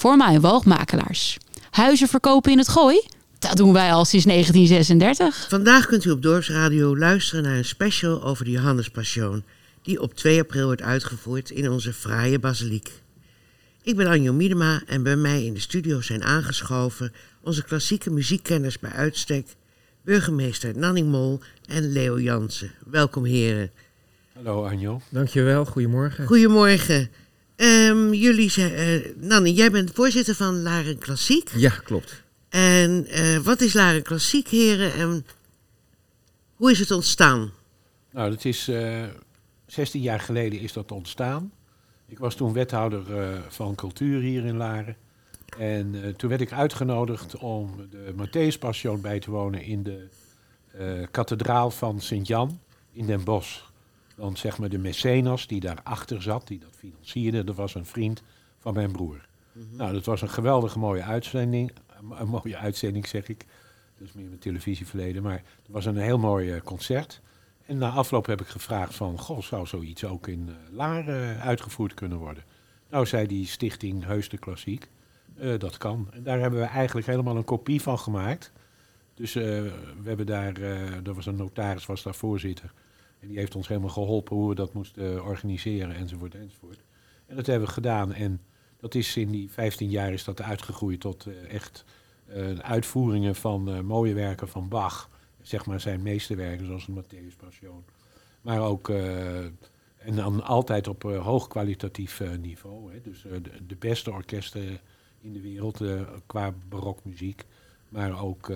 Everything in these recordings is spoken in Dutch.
voor walgmakelaars. Huizen verkopen in het gooi? Dat doen wij al sinds 1936. Vandaag kunt u op Dorpsradio luisteren naar een special over de Johannespassion... die op 2 april wordt uitgevoerd in onze fraaie basiliek. Ik ben Anjo Miedema en bij mij in de studio zijn aangeschoven... onze klassieke muziekkenners bij uitstek... burgemeester Nanning Mol en Leo Jansen. Welkom heren. Hallo Anjo. Dankjewel, goedemorgen. Goedemorgen. Um, jullie zijn, uh, Nanny, jij bent voorzitter van Laren Klassiek. Ja, klopt. En uh, wat is Laren Klassiek, heren? En hoe is het ontstaan? Nou, dat is uh, 16 jaar geleden is dat ontstaan. Ik was toen wethouder van cultuur hier in Laren. En toen werd ik uitgenodigd om de Matthäus Passion bij te wonen in de kathedraal van Sint-Jan in Den Bosch. Want zeg maar de mecenas die daarachter zat, die dat financierde, dat was een vriend van mijn broer. Mhm. Nou, dat was een geweldige mooie uitzending. Een mooie uitzending zeg ik. Dat is meer mijn televisieverleden. Maar het was een heel mooi eh, concert. En na afloop heb ik gevraagd van, goh, zou zoiets ook in uh, Laren uitgevoerd kunnen worden? Nou, zei die stichting Heus de Klassiek, dat kan. En daar hebben we eigenlijk helemaal een kopie van gemaakt. Dus we hebben daar, er was een notaris, was daar voorzitter. En die heeft ons helemaal geholpen hoe we dat moesten organiseren enzovoort enzovoort. En dat hebben we gedaan. En dat is in die 15 jaar is dat uitgegroeid tot uh, echt uh, uitvoeringen van mooie werken van Bach. Zeg maar zijn meesterwerken zoals de Matthäus Passion. Maar ook, en dan altijd op hoog kwalitatief niveau. Hè. Dus de, beste orkesten in de wereld qua barokmuziek. Maar ook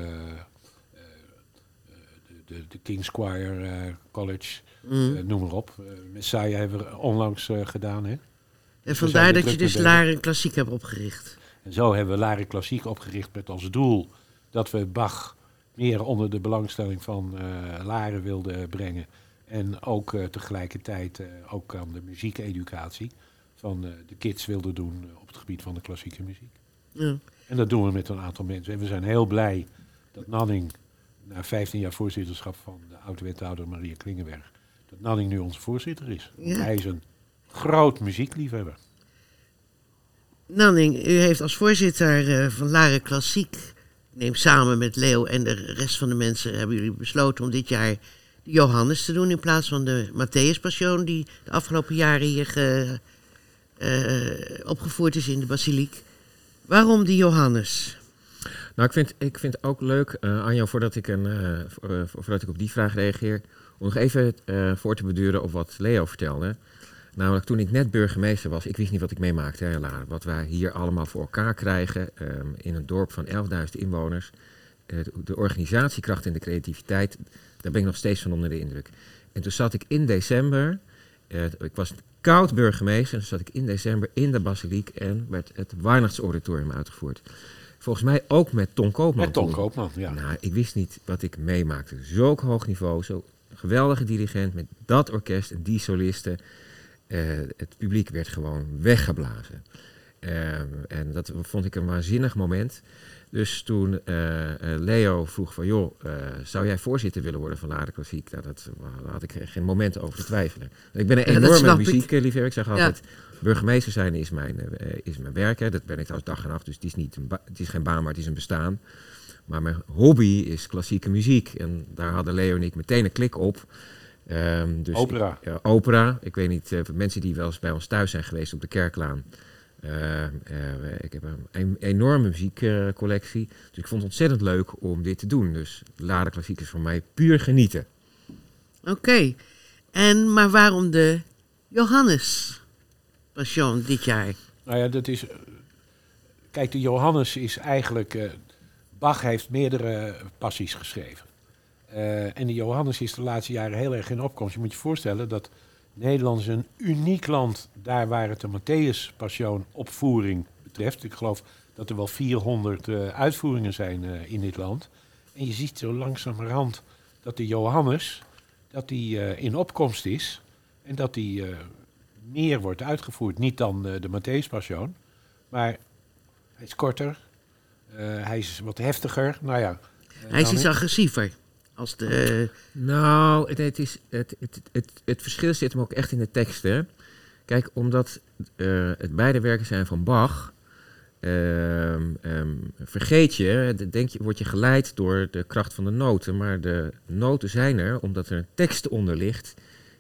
de, de King's Choir uh, College, mm. uh, noem maar op. Uh, Messiah hebben we onlangs gedaan. Hè? En vandaar dat je dus Laren Klassiek hebt opgericht. En zo hebben we Laren Klassiek opgericht met als doel dat we Bach meer onder de belangstelling van Laren wilden brengen. En ook tegelijkertijd ook aan de muziekeducatie van de kids wilden doen op het gebied van de klassieke muziek. Ja. En dat doen we met een aantal mensen. En we zijn heel blij dat Nanning na 15 jaar voorzitterschap van de oud-wethouder Maria Klingenberg, dat Nanning nu onze voorzitter is. Hij is een groot muziekliefhebber. Nanning, u heeft als voorzitter uh, van Laren Klassiek, neem samen met Leo en de rest van de mensen, hebben jullie besloten om dit jaar de Johannes te doen in plaats van de Matthäus Passion, die de afgelopen jaren hier ge, uh, opgevoerd is in de basiliek. Waarom de Johannes? Nou, ik vind, ik vind ook leuk, uh, Anjo, voordat ik, een, voor, uh, voordat ik op die vraag reageer, om nog even voor te beduren op wat Leo vertelde. Namelijk toen ik net burgemeester was, ik wist niet wat ik meemaakte. Hè, wat wij hier allemaal voor elkaar krijgen um, in een dorp van 11.000 inwoners. de organisatiekracht en de creativiteit, daar ben ik nog steeds van onder de indruk. En toen zat ik in december, ik was koud burgemeester, en toen zat ik in december in de basiliek en werd het Weihnachtsauditorium uitgevoerd. Volgens mij ook met Ton Koopman. Met Ton Koopman, ja. Nou, ik wist niet wat ik meemaakte. Zo'n hoog niveau, zo geweldige dirigent met dat orkest en die solisten. Uh, het publiek werd gewoon weggeblazen. Uh, en dat vond ik een waanzinnig moment. Dus toen uh, Leo vroeg van, joh, zou jij voorzitter willen worden van Lade Klassiek? Nou, dat, daar had ik geen moment over te twijfelen. Ik ben een enorme muziekliefhebber. Ik zeg altijd, Burgemeester zijn is mijn, uh, is mijn werk. Hè. Dat ben ik trouwens dag en nacht. Dus het is, niet een het is geen baan, maar het is een bestaan. Maar mijn hobby is klassieke muziek. En daar hadden Leo en ik meteen een klik op. Um, dus opera. Ik, uh, opera. Ik weet niet, uh, mensen die wel eens bij ons thuis zijn geweest op de Kerklaan. Ehm, ik heb een, enorme muziekcollectie. dus ik vond het ontzettend leuk om dit te doen. Dus Lade Klassiek is voor mij puur genieten. Oké. En maar waarom de Johannes? Passion dit jaar? Nou ja, dat is. Kijk, de Johannes is eigenlijk. Uh, Bach heeft meerdere passies geschreven. Uh, en de Johannes is de laatste jaren heel erg in opkomst. Je moet je voorstellen dat Nederland is een uniek land daar waar het de Matthäus Passion opvoering betreft. Ik geloof dat er wel 400 uh, eh, uitvoeringen zijn in dit land. En je ziet zo langzamerhand dat de Johannes dat die, in opkomst is. En dat die meer wordt uitgevoerd. Niet dan de Matthäus Passion. Maar hij is korter. Hij is wat heftiger. Nou ja. Hij is iets agressiever. Als de... Nou, het, het, is, het, het, het, het verschil zit hem ook echt in de teksten. Kijk, omdat het beide werken zijn van Bach... ehm, ehm, vergeet je, de- denk je, word je geleid door de kracht van de noten. Maar de noten zijn er omdat er een tekst onder ligt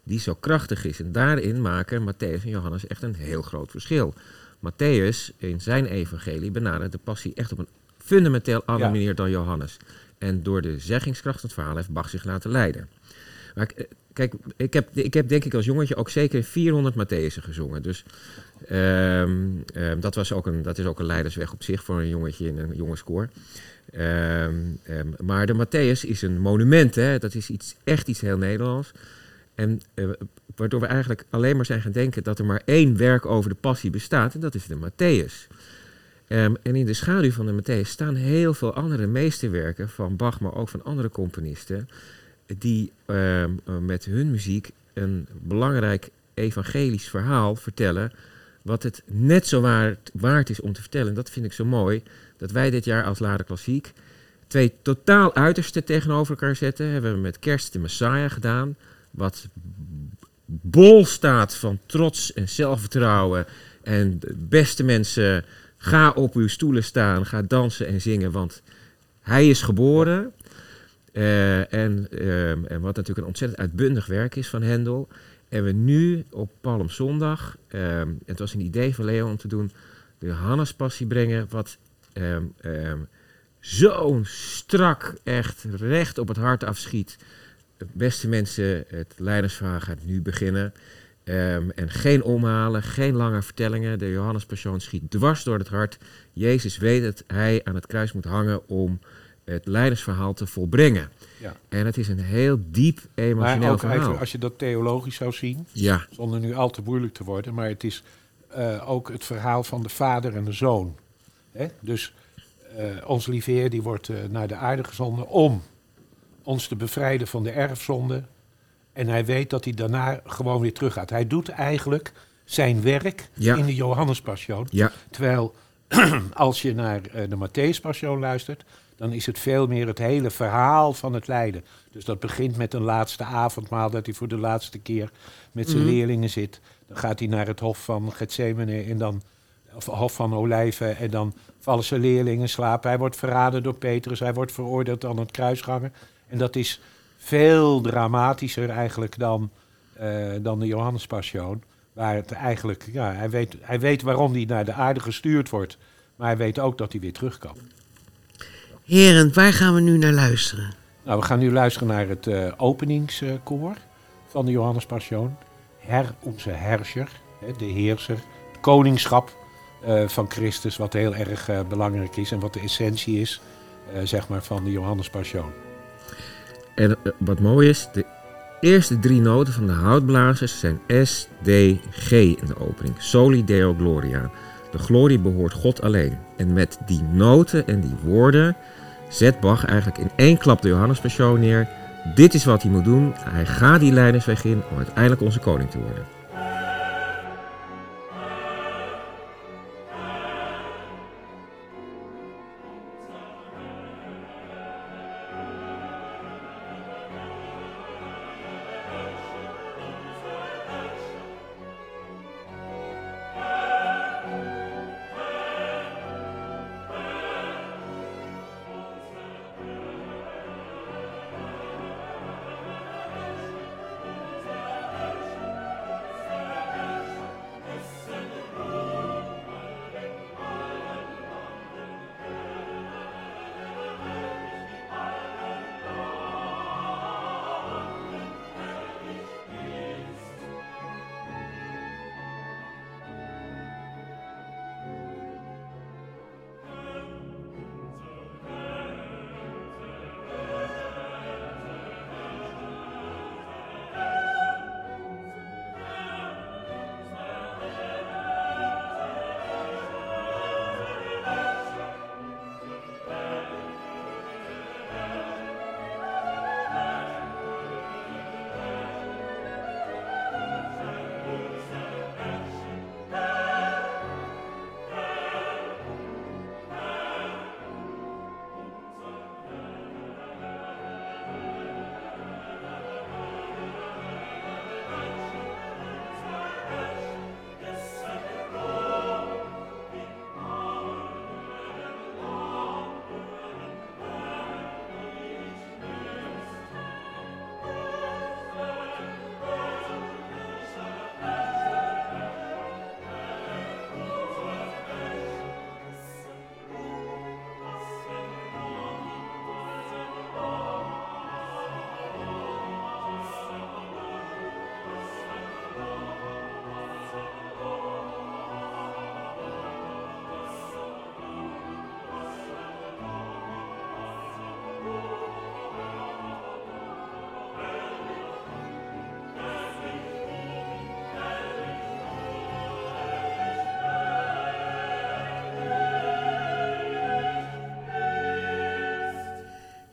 die zo krachtig is. En daarin maken Matthäus en Johannes echt een heel groot verschil. Matthäus in zijn evangelie benadert de passie echt op een fundamenteel andere Ja. manier dan Johannes. En door de zeggingskracht van het verhaal heeft Bach zich laten leiden. Maar eh, kijk, ik heb, ik heb denk ik als jongetje ook zeker 400 Matthäusen gezongen. Dus ehm, ehm, dat, was ook een, dat is ook een leidersweg op zich voor een jongetje in een jongenskoor. Ehm, ehm, maar de Matthäus is een monument, hè? dat is iets, echt iets heel Nederlands. En eh, waardoor we eigenlijk alleen maar zijn gaan denken dat er maar één werk over de passie bestaat, en dat is de Matthäus. Ehm, en in de schaduw van de Matthäus staan heel veel andere meesterwerken van Bach, maar ook van andere componisten, die ehm, eh, met hun muziek een belangrijk evangelisch verhaal vertellen, wat het net zo waard, waard is om te vertellen. En dat vind ik zo mooi, dat wij dit jaar als Lade Klassiek twee totaal uitersten tegenover elkaar zetten. Hebben we met Kerst de Messiah gedaan, wat bol staat van trots en zelfvertrouwen. En beste mensen, ga op uw stoelen staan, ga dansen en zingen, want hij is geboren. Eh, en, ehm, en wat natuurlijk een ontzettend uitbundig werk is van Hendel. En we nu op Palmzondag, ehm het was een idee van Leo om te doen, de Johannespassie brengen, wat ehm, zo'n strak, echt recht op het hart afschiet. Beste mensen, het leidersverhaal gaat nu beginnen. Ehm, en geen omhalen, geen lange vertellingen. De Johannespassion schiet dwars door het hart. Jezus weet dat hij aan het kruis moet hangen om het leidersverhaal te volbrengen. Ja. En het is een heel diep Maar emotioneel ook verhaal. als je dat theologisch zou zien, Ja, zonder nu al te moeilijk te worden, maar het is eh, ook het verhaal van de vader en de zoon. Hè? Dus eh ons lieve Heer die wordt eh, naar de aarde gezonden om ons te bevrijden van de erfzonde. En hij weet dat hij daarna gewoon weer teruggaat. Hij doet eigenlijk zijn werk Ja. in de Johannespassion. ja, Terwijl als je naar eh, de Matthäus-passion luistert, dan is het veel meer het hele verhaal van het lijden. Dus dat begint met een laatste avondmaal, dat hij voor de laatste keer met zijn Mhm. leerlingen zit. Dan gaat hij naar het hof van Gethsemane en dan, of hof van Olijven en dan vallen zijn leerlingen slapen. Hij wordt verraden door Petrus, hij wordt veroordeeld aan het kruisgangen. En dat is veel dramatischer eigenlijk dan, eh, dan de Johannespassion. Waar het eigenlijk, ja, hij weet, hij weet waarom hij naar de aarde gestuurd wordt. Maar hij weet ook dat hij weer terug kan. Heren, waar gaan we nu naar luisteren? Nou, we gaan nu luisteren naar het eh, openingskoor van de Johannespassion. Her, onze herscher, hè, de heerser, koningschap eh, van Christus, wat heel erg belangrijk is en wat de essentie is, zeg maar, van de Johannespassion. En eh, wat mooi is, de eerste drie noten van de houtblazers zijn S, D, G in de opening. Soli Deo Gloria. De glorie behoort God alleen. En met die noten en die woorden zet Bach eigenlijk in één klap de Johannespassion neer. Dit is wat hij moet doen. Hij gaat die leidersweg in om uiteindelijk onze koning te worden.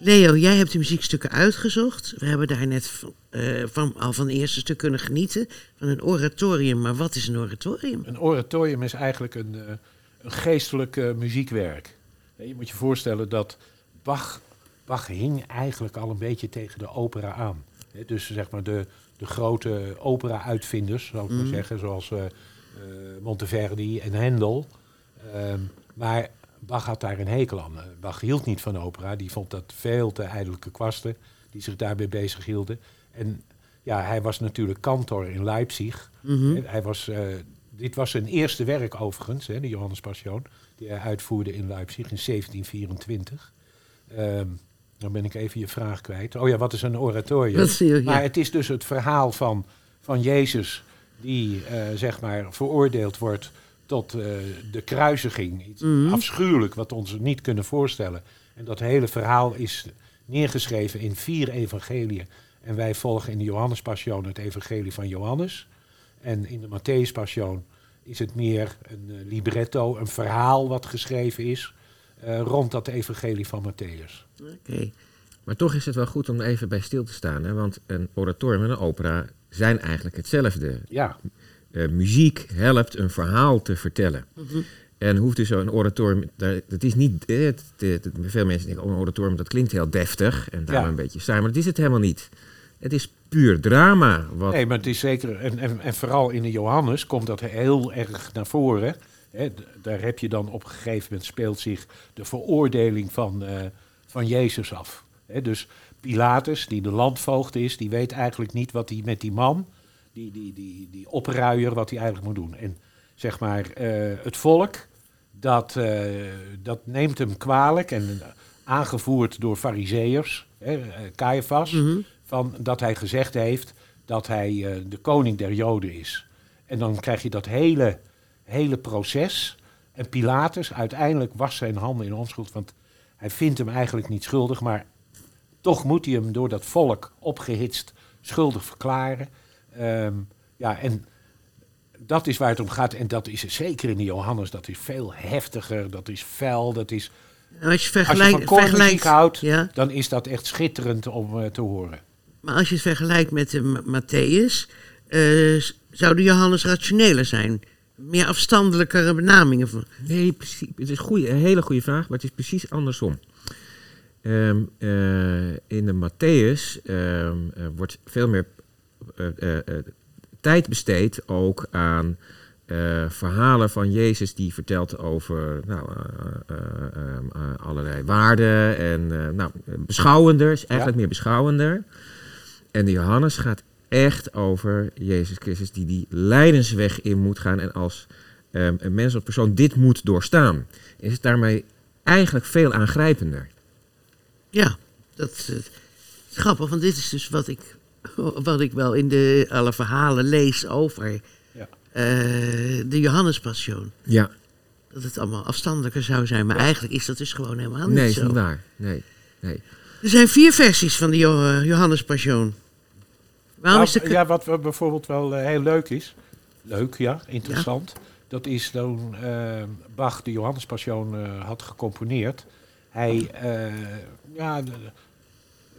Leo, jij hebt de muziekstukken uitgezocht. We hebben daar net eh, van, al van het eerste stuk kunnen genieten. Van een oratorium. Maar wat is een oratorium? Een oratorium is eigenlijk een, eh, een geestelijk eh, muziekwerk. Je moet je voorstellen dat Bach, Bach hing eigenlijk al een beetje tegen de opera aan. Dus zeg maar de, de grote opera-uitvinders, zou ik maar Mhm. zeggen, zoals Monteverdi en Handel. Ehm, maar Bach had daar een hekel aan. Bach hield niet van opera, die vond dat veel te ijdelijke kwasten die zich daarbij bezig hielden. En ja, hij was natuurlijk kantor in Leipzig. Mhm. Hij was, eh, dit was zijn eerste werk overigens, hè, de Johannes Passion, die hij uitvoerde in Leipzig in 1724. Ehm dan ben ik even je vraag kwijt. Oh ja, wat is een oratorium? Ja. Maar het is dus het verhaal van, van Jezus die eh, zeg maar veroordeeld wordt tot eh, de kruisiging. Iets Mhm. afschuwelijk wat we ons niet kunnen voorstellen. En dat hele verhaal is neergeschreven in vier evangeliën. En wij volgen in de Johannespassion het evangelie van Johannes. En in de Matthäuspassion is het meer een eh, libretto, een verhaal wat geschreven is eh, rond dat evangelie van Matthäus. Oké. Maar toch is het wel goed om even bij stil te staan. Hè? Want een oratorium en een opera zijn eigenlijk hetzelfde. Ja, Eh, muziek helpt een verhaal te vertellen. Mhm. En hoeft dus zo'n oratorium, daar- dat is niet, eh, het, het- het- veel mensen denken, oh, een oratorium dat klinkt heel deftig en daarom Ja. een beetje saai, maar dat is het helemaal niet. Het is puur drama. Wat, Nee, maar het is zeker, en, en, en vooral in de Johannes komt dat heel erg naar voren. Hè, daar heb je dan op een gegeven moment speelt zich de veroordeling van, eh, van Jezus af. Hè, dus Pilatus, die de landvoogd is, die weet eigenlijk niet wat hij met die man, die, die, die, die opruier, wat hij eigenlijk moet doen. En zeg maar, eh, het volk, dat, eh, dat neemt hem kwalijk en eh, aangevoerd door fariseërs, Caiaphas, Mhm. van dat hij gezegd heeft dat hij de koning der Joden is. En dan krijg je dat hele, hele proces. En Pilatus uiteindelijk was zijn handen in onschuld, want hij vindt hem eigenlijk niet schuldig, maar toch moet hij hem door dat volk opgehitst schuldig verklaren. Ehm, ja, en dat is waar het om gaat. En dat is zeker in de Johannes, dat is veel heftiger, dat is fel, dat is... Nou, als je Als je vergelijkt, van vergelijkt houdt, ja, dan is dat echt schitterend om eh, te horen. maar als je het vergelijkt met de Ma- Matthäus, eh, s- zou de Johannes rationeler zijn? Meer afstandelijkere benamingen. Van. Nee, precies. Het is een, goeie, een hele goede vraag, maar het is precies andersom. Ehm, eh, in de Matthäus ehm, eh, wordt veel meer eh, eh, eh, tijd besteed ook aan eh, verhalen van Jezus die vertelt over nou, eh, eh, eh, allerlei waarden en eh, nou, beschouwender, is eigenlijk meer beschouwender. En de Johannes gaat echt over Jezus Christus die die lijdensweg in moet gaan en als ehm, een mens of persoon dit moet doorstaan. Is het daarmee eigenlijk veel aangrijpender. Ja, dat eh, is grappig, want dit is dus wat ik, wat ik wel in de, alle verhalen lees over Ja. eh, de Johannespassion. Ja, Dat het allemaal afstandelijker zou zijn, maar eigenlijk is dat dus gewoon helemaal niet nee, is zo. niet waar. Nee, nee. Er zijn vier versies van de eh, Johannespassion. Waarom Nou, is de... Ja, wat bijvoorbeeld wel eh, heel leuk is. Leuk, ja, interessant. Dat is toen Bach de Johannespassion eh had gecomponeerd. Hij, ja,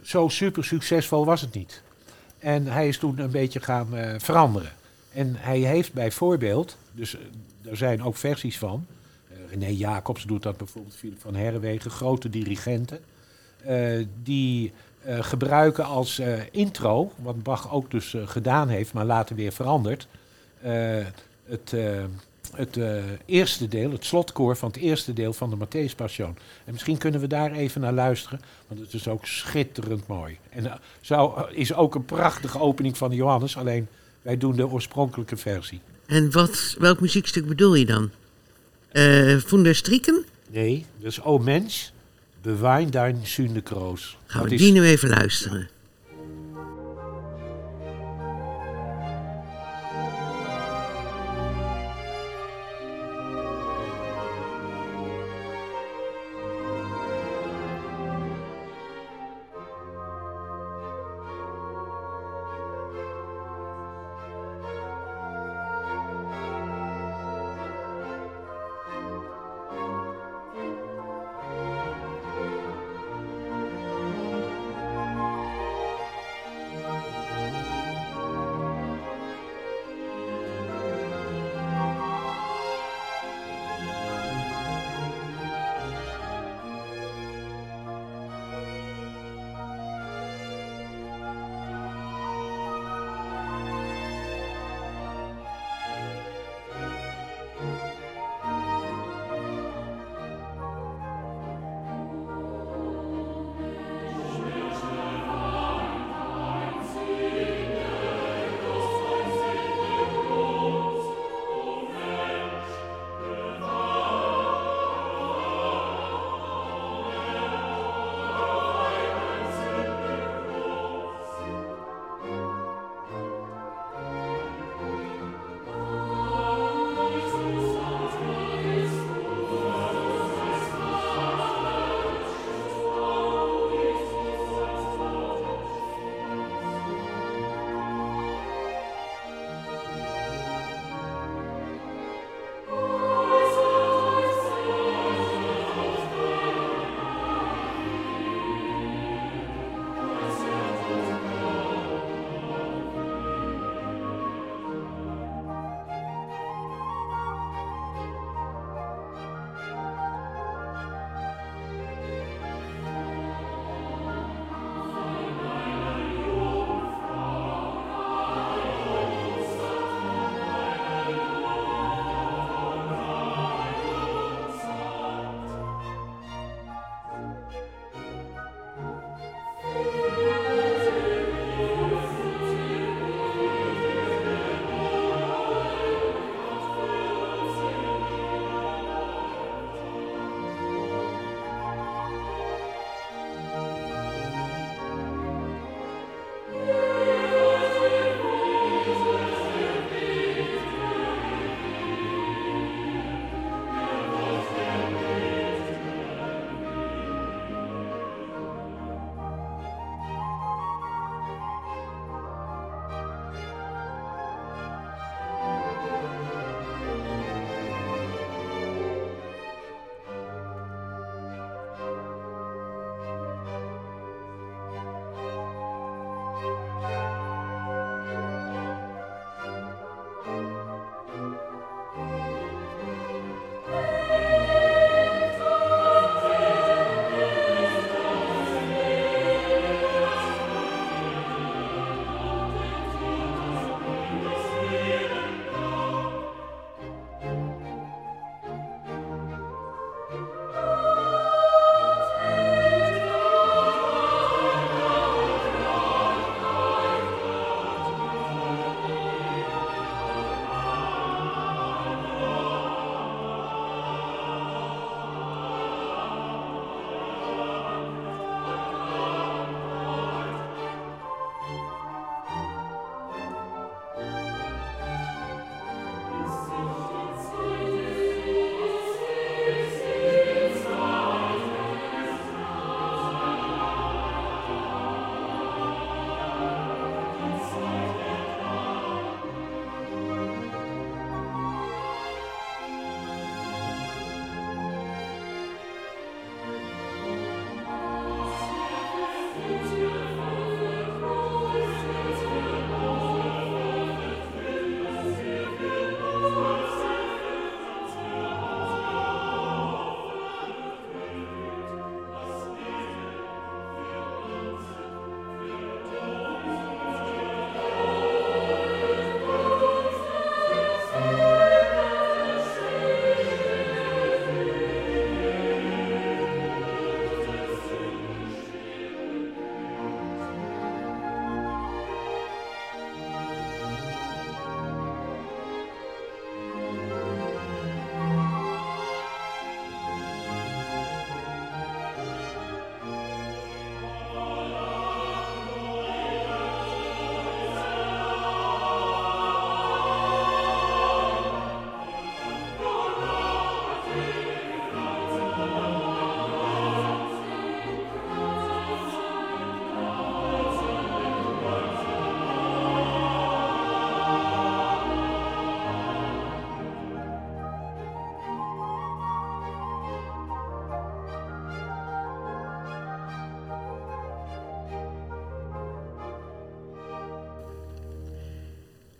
zo super succesvol was het niet. En hij is toen een beetje gaan eh, veranderen. En hij heeft bijvoorbeeld, dus eh, er zijn ook versies van. eh, René Jacobs doet dat bijvoorbeeld, Philip van Herrewegen, grote dirigenten. eh, die eh, gebruiken als eh, intro, wat Bach ook dus eh, gedaan heeft, maar later weer veranderd. eh, het, eh, het eh, eerste deel, het slotkoor van het eerste deel van de Matthäus Passion. En misschien kunnen we daar even naar luisteren, want het is ook schitterend mooi. En eh, eh, is ook een prachtige opening van de Johannes, alleen wij doen de oorspronkelijke versie. En wat, welk muziekstuk bedoel je dan? Von der Strieken? Nee, dus O mens, bewaar dein Sündekroos. Gaan we die nu even luisteren.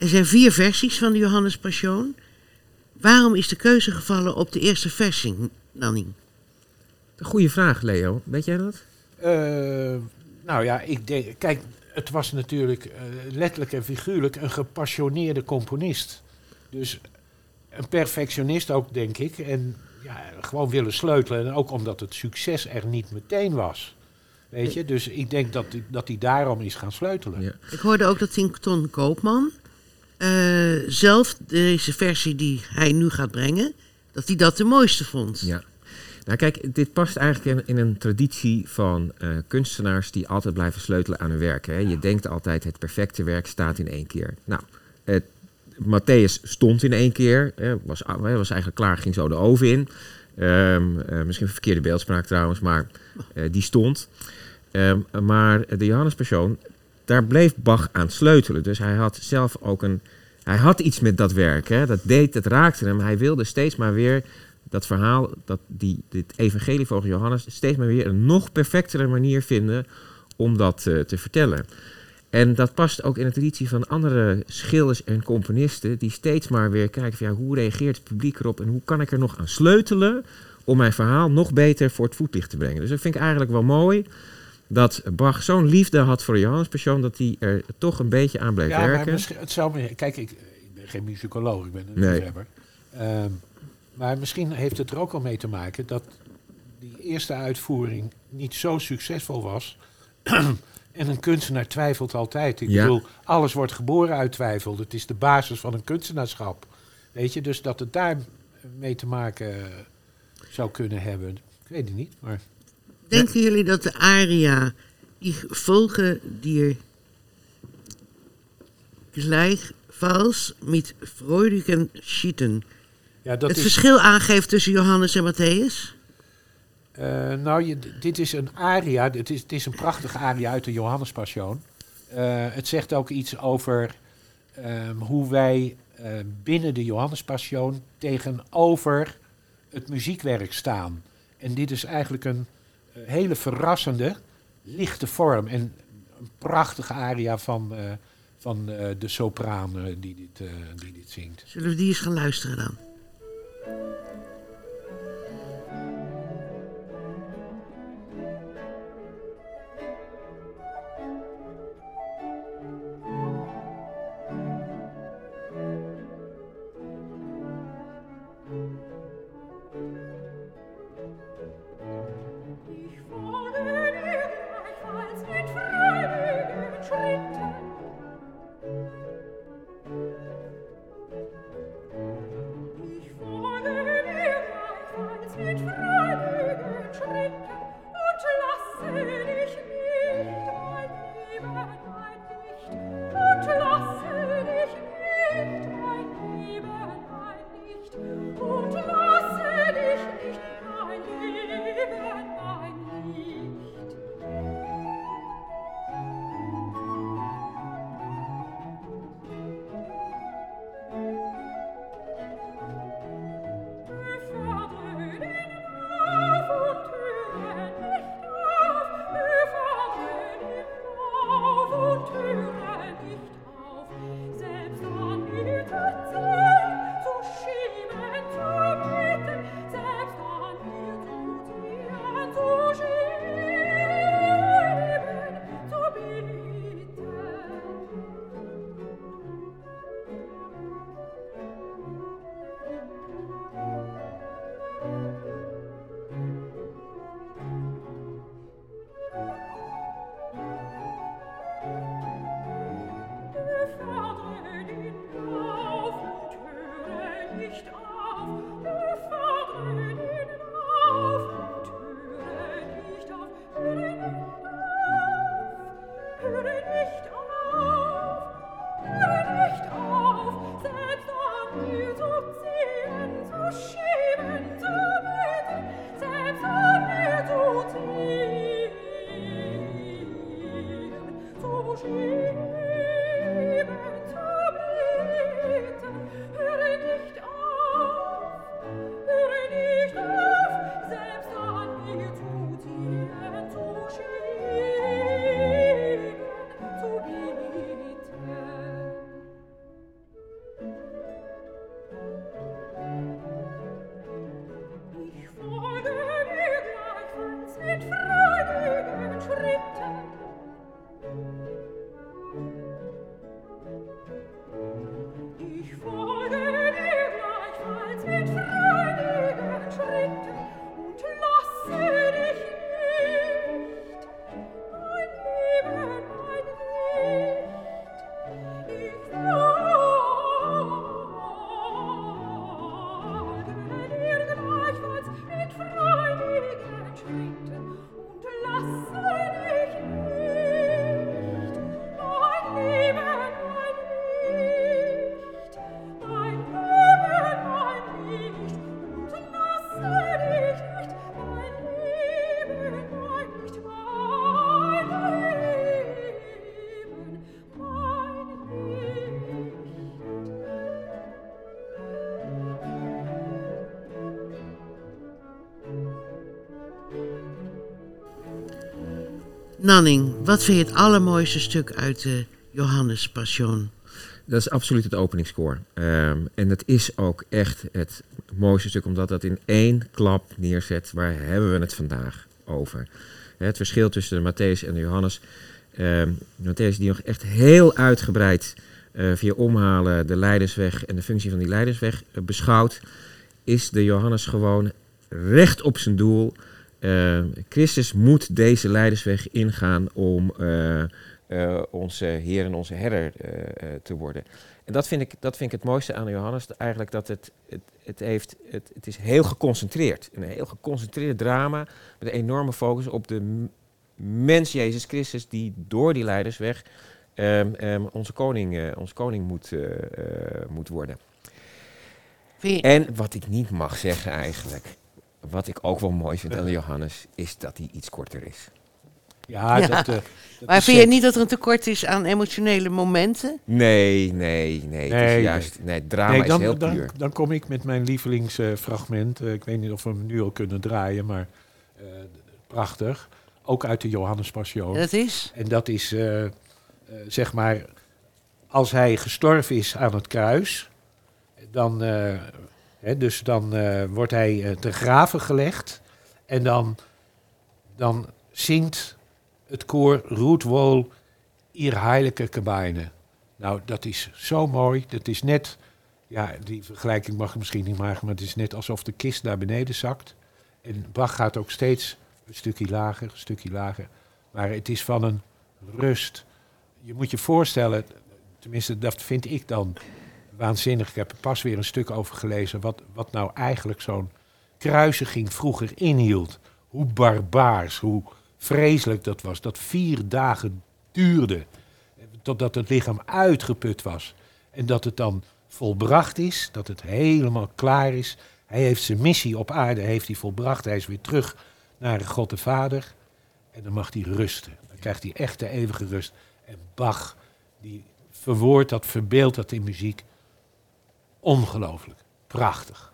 Er zijn vier versies van de Johannes Passion. Waarom is de keuze gevallen op de eerste versie, Nanny? Een goede vraag, Leo. Weet jij dat? Eh, nou ja, ik denk, kijk, het was natuurlijk eh, letterlijk en figuurlijk een gepassioneerde componist. Dus een perfectionist ook, denk ik. En ja, gewoon willen sleutelen. En ook omdat het succes er niet meteen was. Weet je, dus ik denk dat hij dat hij daarom is gaan sleutelen. Ja. Ik hoorde ook dat Ton Koopman eh, zelf deze versie die hij nu gaat brengen, dat hij dat de mooiste vond. Ja. Nou kijk, dit past eigenlijk in, een traditie van eh, kunstenaars die altijd blijven sleutelen aan hun werk. Hè. Je denkt altijd het perfecte werk staat in één keer. Nou, het, Matthäus stond in één keer, hè, was, was eigenlijk klaar, ging zo de oven in. Ehm, eh, misschien verkeerde beeldspraak trouwens, maar die stond. Ehm, maar de Johannespersoon, daar bleef Bach aan sleutelen. Dus hij had zelf ook een. Hij had iets met dat werk. Hè. Dat deed, dat raakte hem. Hij wilde steeds maar weer dat verhaal, dat die, dit evangelie volgens Johannes, steeds maar weer een nog perfectere manier vinden om dat eh, te vertellen. En dat past ook in de traditie van andere schilders en componisten, die steeds maar weer kijken van ja, hoe reageert het publiek erop en hoe kan ik er nog aan sleutelen om mijn verhaal nog beter voor het voetlicht te brengen. Dus dat vind ik eigenlijk wel mooi dat Bach zo'n liefde had voor de Johannespersoon, dat hij er toch een beetje aan bleef ja, maar werken. misschien- het zou me, kijk, ik, ik ben geen muzikoloog, ik ben een Nee. Ehm, maar misschien heeft het er ook wel mee te maken dat die eerste uitvoering niet zo succesvol was. en een kunstenaar twijfelt altijd. Ik Ja. bedoel, alles wordt geboren uit twijfel. Het is de basis van een kunstenaarschap. Weet je, dus dat het daar mee te maken zou kunnen hebben. Ik weet het niet, maar... Denken jullie dat de aria, die volgen die gleichfalls met freudigen schieten, Ja, dat het is, verschil aangeeft tussen Johannes en Matthäus? Eh, nou, je, dit is een aria. Het is, het is een prachtige aria uit de Johannespassion. Eh het zegt ook iets over ehm, hoe wij eh, binnen de Johannespassion tegenover het muziekwerk staan. En dit is eigenlijk een hele verrassende, lichte vorm. En een prachtige aria van, eh, van eh, de sopraan eh, die, dit, eh, die dit zingt. Zullen we die eens gaan luisteren dan? Nanning, wat vind je het allermooiste stuk uit de Johannes Passion? Dat is absoluut het openingskoor. Ehm, en dat is ook echt het mooiste stuk, omdat dat in één klap neerzet. Waar hebben we het vandaag over? Het verschil tussen de Matthäus en de Johannes. Ehm Matthäus die nog echt heel uitgebreid eh, via omhalen de leidersweg en de functie van die leidersweg eh, beschouwt. Is de Johannes gewoon recht op zijn doel. Ehm, Christus moet deze leidersweg ingaan om eh, eh, onze Heer en onze Herder eh, te worden. En dat vind, ik, dat vind ik het mooiste aan Johannes. Eigenlijk dat het, het, het, heeft, het, het is heel geconcentreerd. Een heel geconcentreerd drama met een enorme focus op de mens Jezus Christus die door die leidersweg ehm, ehm, onze koning, onze koning moet, moet worden. En wat ik niet mag zeggen eigenlijk, wat ik ook wel mooi vind aan Johannes, is dat hij iets korter is. Ja, Ja. dat, eh, dat maar vind je niet dat er een tekort is aan emotionele momenten? Nee, nee, nee. het is juist, nee, drama Nee, dan, is heel dan, puur. dan kom ik met mijn lievelingsfragment. Eh, ik weet niet of we hem nu al kunnen draaien, maar eh, prachtig. Ook uit de Johannes Passion. Dat is? En dat is, eh, eh, zeg maar, als hij gestorven is aan het kruis, dan, dus dan eh, wordt hij eh, te graven gelegd. En dan, dan zingt het koor Roet Wol Ihr Heilige Gebeine. Nou, dat is zo mooi. Dat is net, ja, die vergelijking mag ik misschien niet maken, maar het is net alsof de kist naar beneden zakt. En Bach gaat ook steeds een stukje lager, een stukje lager. Maar het is van een rust. Je moet je voorstellen, tenminste dat vind ik dan waanzinnig. Ik heb er pas weer een stuk over gelezen wat, wat nou eigenlijk zo'n kruisiging vroeger inhield. Hoe barbaars, hoe vreselijk dat was. Dat vier dagen duurde totdat het lichaam uitgeput was. En dat het dan volbracht is, dat het helemaal klaar is. Hij heeft zijn missie op aarde heeft hij volbracht. Hij is weer terug naar God de Vader. En dan mag hij rusten. Dan krijgt hij echt de eeuwige rust. En Bach, die verwoordt dat, verbeeldt dat in muziek. Ongelooflijk. Prachtig.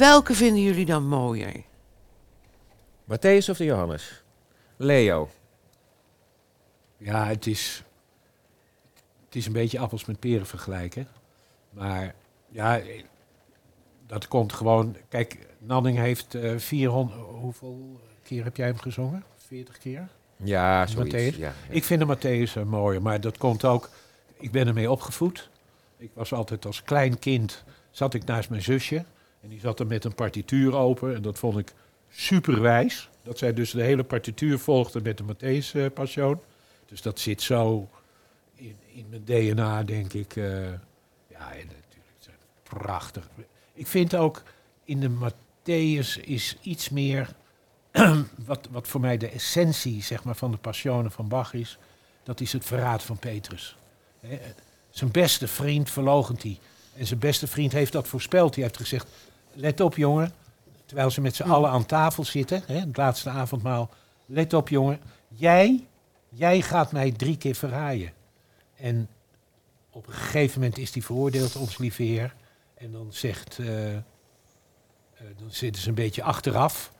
Welke vinden jullie dan mooier? Matthäus of de Johannes? Leo. Ja, het is, het is een beetje appels met peren vergelijken. Maar ja, eh, dat komt gewoon... Kijk, Nanning heeft eh 400... Hoeveel keer heb jij hem gezongen? 40 keer? Ja, zoiets. Matthäus? Ja, ja. Ik vind de Matthäus een mooie, maar dat komt ook... Ik ben ermee opgevoed. Ik was altijd als klein kind... zat ik naast mijn zusje. En die zat er met een partituur open. En dat vond ik superwijs. Dat zij dus de hele partituur volgde met de Matthäus eh, Passion. Dus dat zit zo in, in mijn DNA, denk ik. eh. ja, en natuurlijk. Prachtig. Ik vind ook in de Matthäus is iets meer... wat, wat voor mij de essentie zeg maar, van de Passionen van Bach is... dat is het verraad van Petrus. Hè, zijn beste vriend verloochent hij. En zijn beste vriend heeft dat voorspeld. Die heeft gezegd, let op jongen. Terwijl ze met z'n allen aan tafel zitten, hè, het laatste avondmaal. Let op jongen, jij, jij gaat mij drie keer verraaien. En op een gegeven moment is hij veroordeeld, ons lieve heer. En dan zegt, eh, eh, dan zitten ze een beetje achteraf.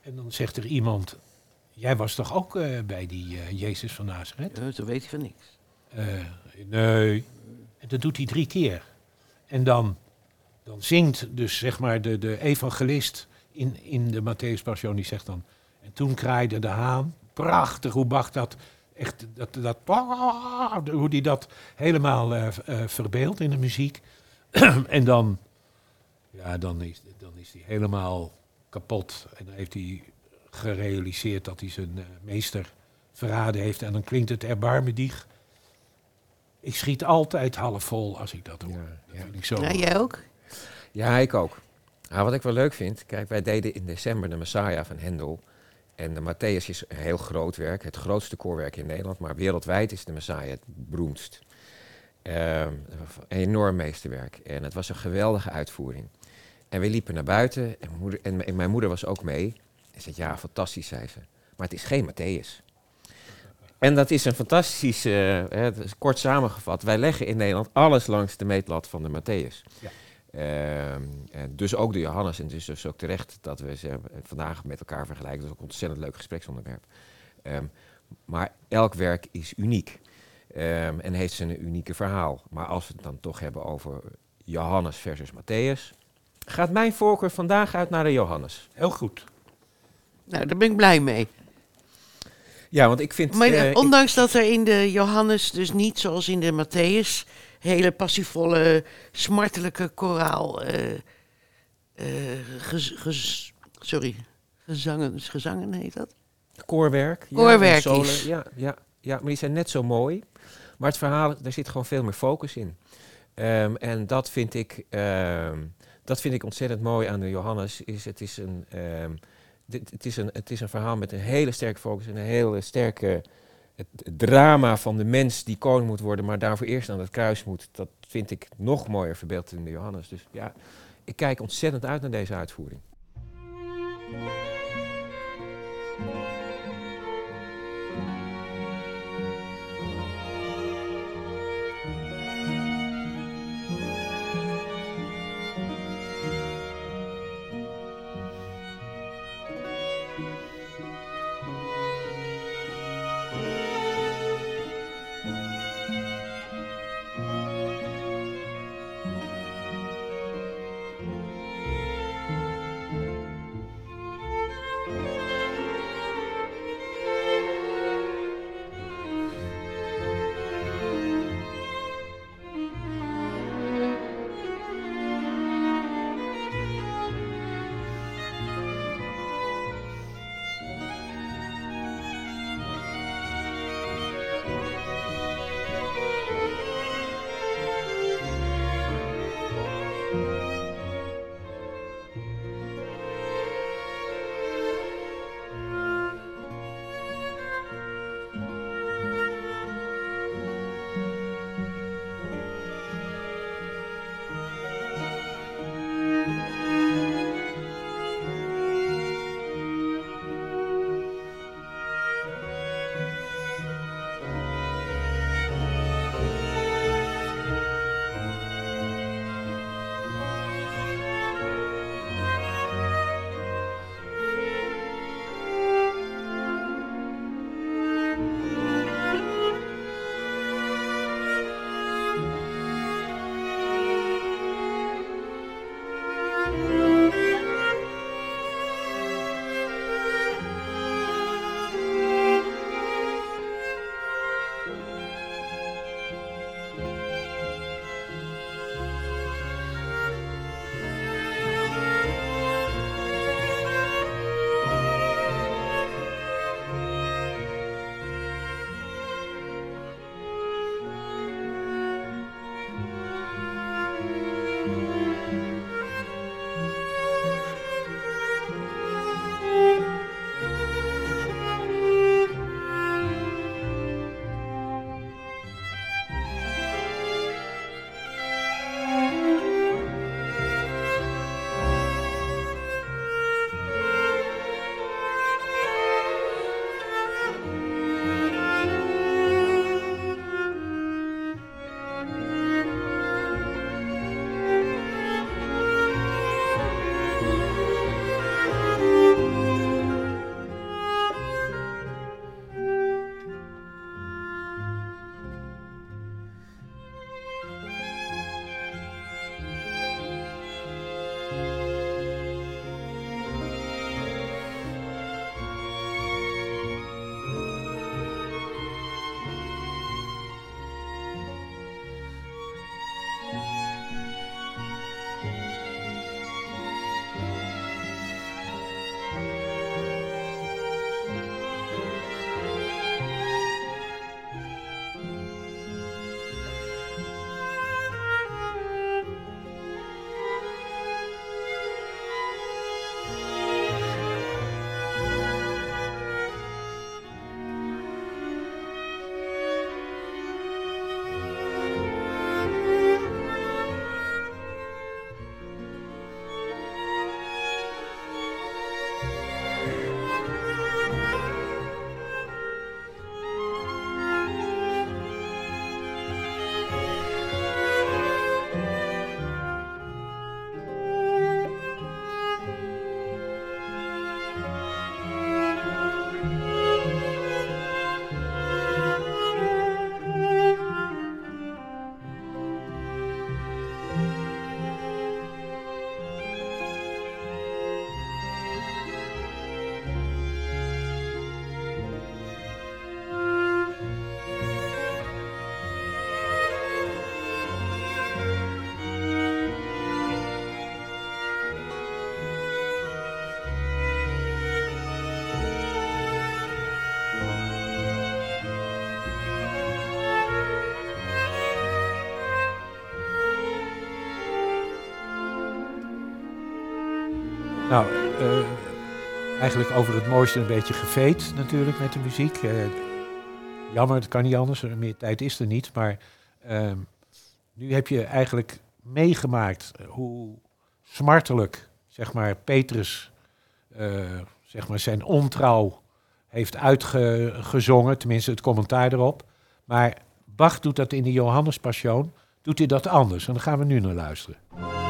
En dan zegt er iemand, jij was toch ook eh, bij die Jezus van Nazareth? Ja, zo weet hij van niks. Nee. En dat doet hij drie keer. En dan, dan zingt dus zeg maar de, de evangelist in, in de Matthäus Passion, die zegt dan... En toen kraaide de haan. Prachtig hoe Bach dat echt... Dat, dat, hoe die dat helemaal eh eh, verbeeldt in de muziek. en dan... Ja, dan is, dan is hij helemaal kapot. En dan heeft hij gerealiseerd dat hij zijn eh, meester verraden heeft. En dan klinkt het erbarmedig. Ik schiet altijd half vol als ik dat hoor. Ja, Dat ja. vind ik zo. Ja, jij ook? Ja, ik ook. Nou, wat ik wel leuk vind, kijk, wij deden in december de Messiah van Hendel. En de Matthäus is een heel groot werk, het grootste koorwerk in Nederland, maar wereldwijd is de Messiah het beroemdst. Ehm, een enorm meesterwerk. En het was een geweldige uitvoering. En we liepen naar buiten en, moeder, en, mijn moeder was ook mee. En zei, ja, fantastisch, zei ze. Maar het is geen Matthäus. En dat is een fantastisch, eh, kort samengevat. Wij leggen in Nederland alles langs de meetlat van de Matthäus. Ja. Ehm, dus ook de Johannes. En het is dus ook terecht dat we ze vandaag met elkaar vergelijken. Dat is ook een ontzettend leuk gespreksonderwerp. Ehm, maar elk werk is uniek. Ehm, en heeft zijn unieke verhaal. Maar als we het dan toch hebben over Johannes versus Matthäus... gaat mijn voorkeur vandaag uit naar de Johannes. Heel goed. Nou, daar ben ik blij mee. Ja, want ik vind... Maar eh, ik- ondanks dat er in de Johannes dus niet zoals in de Matthäus... hele passievolle, smartelijke koraal... eh, eh, gez- gez- sorry, gezangen, gezangen heet dat? Koorwerk. ja, Koorwerk solen, is. Ja, ja, ja, maar die zijn net zo mooi. Maar het verhaal, daar zit gewoon veel meer focus in. Ehm, en dat vind, ik, ehm, dat vind ik ontzettend mooi aan de Johannes. Is, het, is een, ehm, het, is een, het is een verhaal met een hele sterke focus. En een hele sterke het, het drama van de mens die koning moet worden. Maar daarvoor eerst aan het kruis moet. Dat vind ik nog mooier verbeeld in de Johannes. Dus ja, ik kijk ontzettend uit naar deze uitvoering. Nou, eh, eigenlijk over het mooiste een beetje geveet natuurlijk met de muziek. Eh, jammer, het kan niet anders, meer tijd is er niet. Maar ehm, nu heb je eigenlijk meegemaakt hoe smartelijk, zeg maar, Petrus, eh, zeg maar, zijn ontrouw heeft uitgezongen. Tenminste, het commentaar erop. Maar Bach doet dat in de Johannespassion, doet hij dat anders. En daar gaan we nu naar luisteren.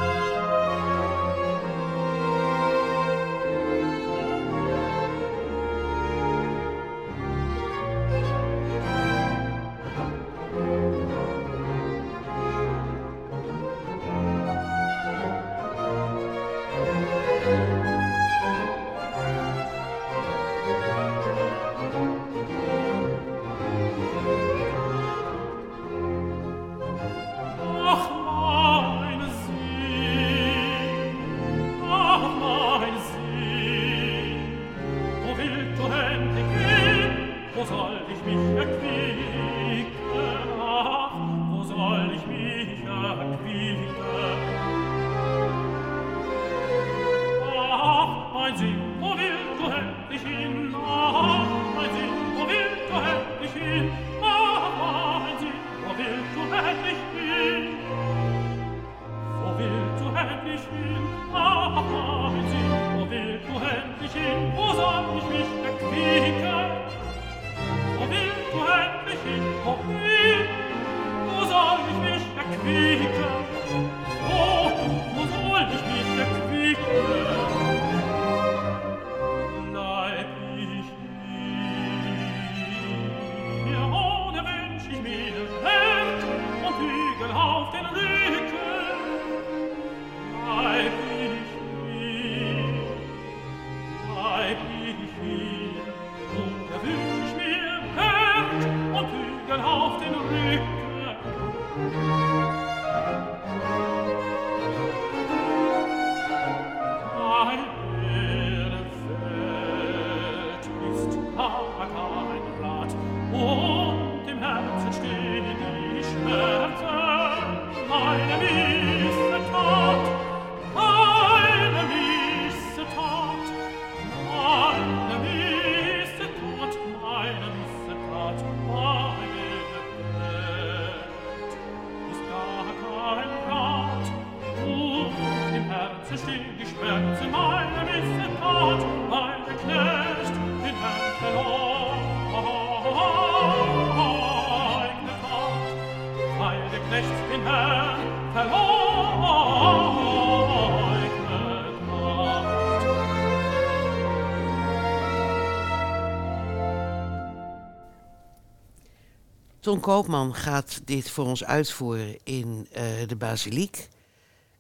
Ton Koopman gaat dit voor ons uitvoeren in eh, de basiliek.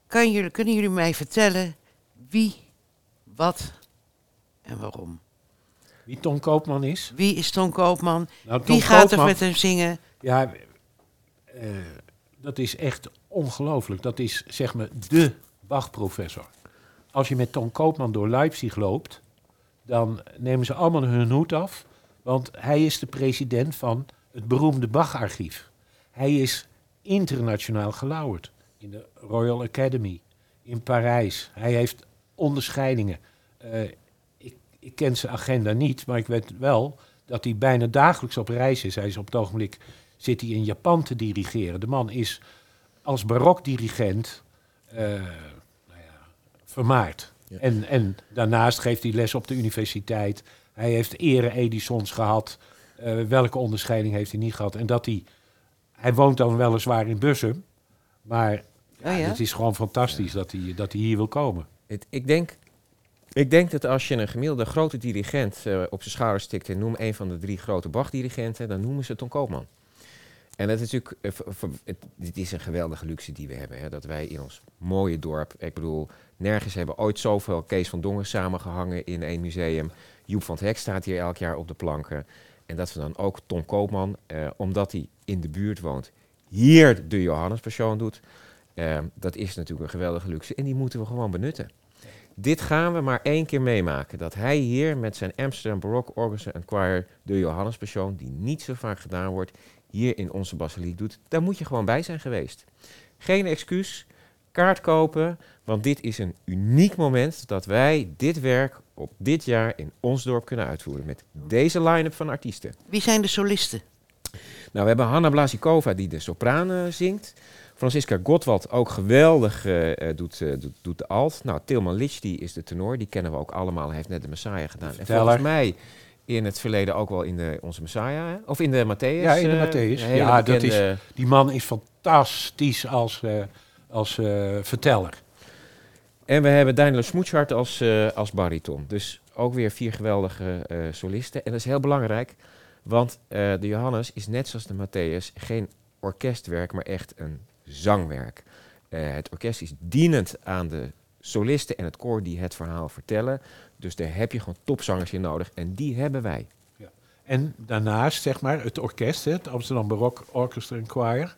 Kan jullie, kunnen jullie mij vertellen wie, wat en waarom? Wie Ton Koopman is? Wie is Ton Koopman? Nou, wie gaat er met hem zingen? Ja, eh, dat is echt ongelooflijk. Dat is zeg maar de Bach-professor. Als je met Ton Koopman door Leipzig loopt, dan nemen ze allemaal hun hoed af. Want hij is de president van het beroemde Bach-archief. Hij is internationaal gelauwerd in de Royal Academy, in Parijs. Hij heeft onderscheidingen. Eh, ik, ik ken zijn agenda niet, maar ik weet wel dat hij bijna dagelijks op reis is. Hij is op het ogenblik zit hij in Japan te dirigeren. De man is als barokdirigent eh nou ja, vermaard. Ja. En, en daarnaast geeft hij les op de universiteit. Hij heeft ere Edisons gehad. Eh, welke onderscheiding heeft hij niet gehad? En dat hij... Hij woont dan weliswaar in Bussum. Maar Oh ja? het is gewoon fantastisch dat, hij, dat hij hier wil komen. Het- ik, denk, ik denk dat als je een gemiddelde grote dirigent eh, op zijn schouders stikt en noem een van de drie grote Bach-dirigenten, dan noemen ze Ton Koopman. En dat is natuurlijk, eh, het, dit is een geweldige luxe die we hebben. Hè, dat wij in ons mooie dorp, ik bedoel, nergens hebben ooit zoveel Kees van Dongen samengehangen in één museum. Joep van het Hek staat hier elk jaar op de planken. En dat we dan ook Ton Koopman, eh, omdat hij in de buurt woont, hier de Johannespassion doet. Eh, dat is natuurlijk een geweldige luxe en die moeten we gewoon benutten. Dit gaan we maar één keer meemaken. Dat hij hier met zijn Amsterdam Baroque Orchestra and Choir de Johannespassion, die niet zo vaak gedaan wordt, hier in onze basiliek doet. Daar moet je gewoon bij zijn geweest. Geen excuus, kaart kopen, want dit is een uniek moment dat wij dit werk op dit jaar in ons dorp kunnen uitvoeren. Met deze line-up van artiesten. Wie zijn de solisten? Nou, we hebben Hanna Blasikova die de sopraan eh, zingt. Francisca Godwald ook geweldig eh, eh, doet, eh, doet, doet de alt. Nou, Tilman Litsch die is de tenor. Die kennen we ook allemaal. Hij heeft net de Messiah gedaan. En verteller. volgens mij in het verleden ook wel in de, onze Messiah. Hè? Of in de Matthäus. Ja, in de Matthäus. Ja, dat bekende- Die man is fantastisch als, eh, als eh, verteller. En we hebben Daniel Smoetshart als, eh, als bariton. Dus ook weer vier geweldige eh, solisten. En dat is heel belangrijk, want eh, de Johannes is net zoals de Matthäus geen orkestwerk, maar echt een zangwerk. Het orkest is dienend aan de solisten en het koor die het verhaal vertellen. Dus daar heb je gewoon topzangers in nodig en die hebben wij. En daarnaast, zeg maar, het orkest, het Amsterdam Barok Orchestra and Choir.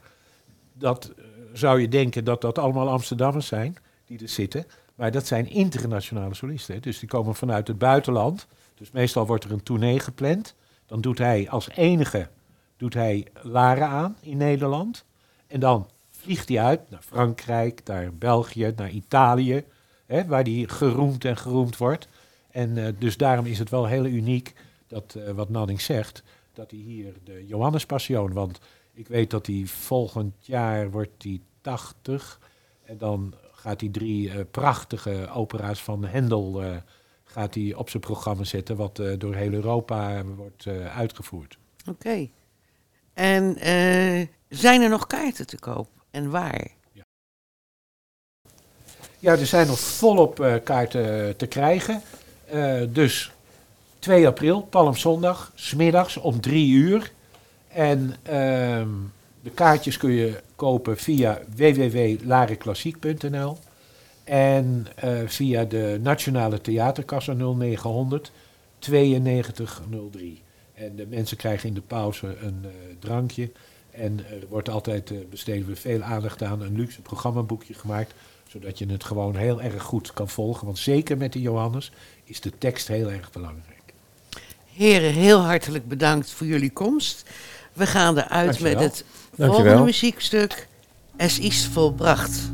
Dat zou je denken dat dat allemaal Amsterdammers zijn die er zitten. Maar dat zijn internationale solisten. Dus die komen vanuit het buitenland. Dus meestal wordt er een tournee gepland. Dan doet hij als enige doet hij Lara aan in Nederland. En dan vliegt hij uit naar Frankrijk, naar België, naar Italië. Hè, waar hij geroemd en geroemd wordt. En eh, dus daarom is het wel heel uniek dat, eh, wat Nanning zegt, dat hij hier de Johannespassion, want ik weet dat hij volgend jaar wordt hij 80 en dan gaat hij drie eh, prachtige opera's van Hendel eh, gaat hij op zijn programma zetten, wat eh, door heel Europa wordt uitgevoerd. Oké. En zijn er nog kaarten te koop? En waar? Ja, er zijn nog volop kaarten te krijgen. Dus 2 april, Palmzondag, smiddags om 3 uur. En ehm, de kaartjes kun je kopen via www.lareklassiek.nl en eh, via de Nationale Theaterkassa 0900 9203. En de mensen krijgen in de pauze een eh, drankje. En er wordt altijd, eh, besteden we veel aandacht aan, een luxe programmaboekje gemaakt zodat je het gewoon heel erg goed kan volgen. Want zeker met de Johannes is de tekst heel erg belangrijk. Heren, heel hartelijk bedankt voor jullie komst. We gaan eruit Dankjewel. met het Dankjewel. volgende muziekstuk. Es is volbracht.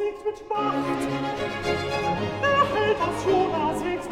siegt mit Macht. Er hält das Jonas Wegs